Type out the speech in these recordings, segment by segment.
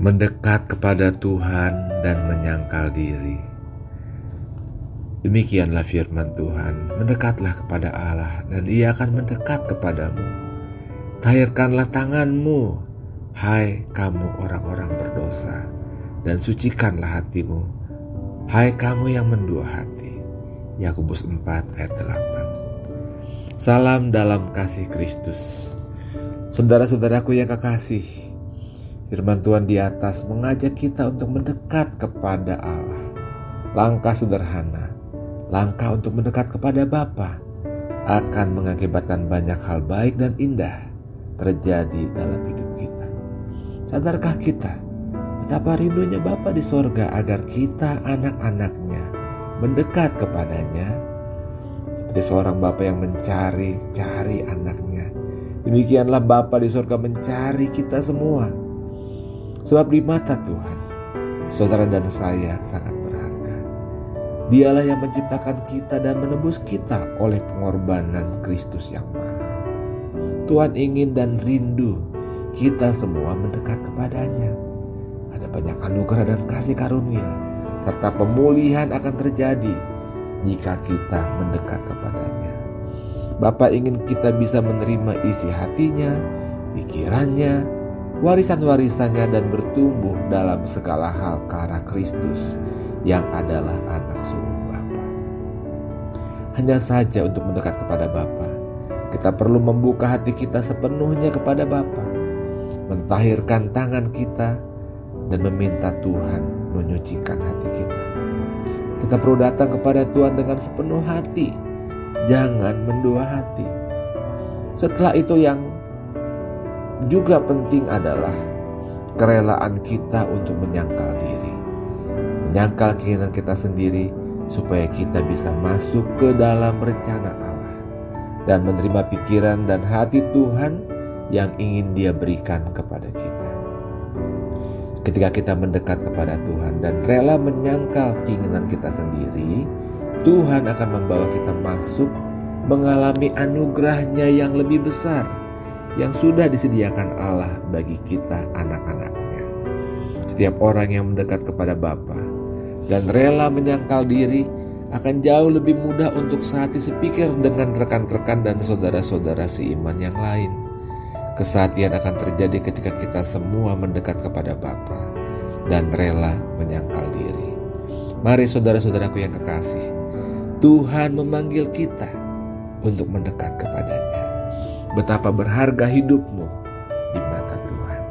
mendekat kepada Tuhan dan menyangkal diri. Demikianlah firman Tuhan, mendekatlah kepada Allah dan ia akan mendekat kepadamu. Tahirkanlah tanganmu, hai kamu orang-orang berdosa, dan sucikanlah hatimu, hai kamu yang mendua hati. Yakobus 4 ayat 8 Salam dalam kasih Kristus Saudara-saudaraku yang kekasih, Firman Tuhan di atas mengajak kita untuk mendekat kepada Allah. Langkah sederhana, langkah untuk mendekat kepada Bapa akan mengakibatkan banyak hal baik dan indah terjadi dalam hidup kita. Sadarkah kita betapa rindunya Bapa di sorga agar kita anak-anaknya mendekat kepadanya seperti seorang Bapa yang mencari-cari anaknya. Demikianlah Bapa di sorga mencari kita semua Sebab di mata Tuhan, saudara dan saya sangat berharga. Dialah yang menciptakan kita dan menebus kita oleh pengorbanan Kristus yang mahal. Tuhan ingin dan rindu kita semua mendekat kepadanya. Ada banyak anugerah dan kasih karunia, serta pemulihan akan terjadi jika kita mendekat kepadanya. Bapa ingin kita bisa menerima isi hatinya, pikirannya, warisan-warisannya dan bertumbuh dalam segala hal arah Kristus yang adalah anak sulung Bapa. Hanya saja untuk mendekat kepada Bapa, kita perlu membuka hati kita sepenuhnya kepada Bapa, mentahirkan tangan kita dan meminta Tuhan menyucikan hati kita. Kita perlu datang kepada Tuhan dengan sepenuh hati, jangan mendua hati. Setelah itu yang juga penting adalah kerelaan kita untuk menyangkal diri. Menyangkal keinginan kita sendiri supaya kita bisa masuk ke dalam rencana Allah dan menerima pikiran dan hati Tuhan yang ingin Dia berikan kepada kita. Ketika kita mendekat kepada Tuhan dan rela menyangkal keinginan kita sendiri, Tuhan akan membawa kita masuk mengalami anugerahnya yang lebih besar yang sudah disediakan Allah bagi kita anak-anaknya. Setiap orang yang mendekat kepada Bapa dan rela menyangkal diri akan jauh lebih mudah untuk sehati sepikir dengan rekan-rekan dan saudara-saudara seiman yang lain. Kesatian akan terjadi ketika kita semua mendekat kepada Bapa dan rela menyangkal diri. Mari saudara-saudaraku yang kekasih, Tuhan memanggil kita untuk mendekat kepadanya betapa berharga hidupmu di mata Tuhan.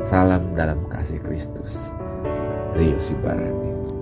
Salam dalam kasih Kristus. Rio Sibarani.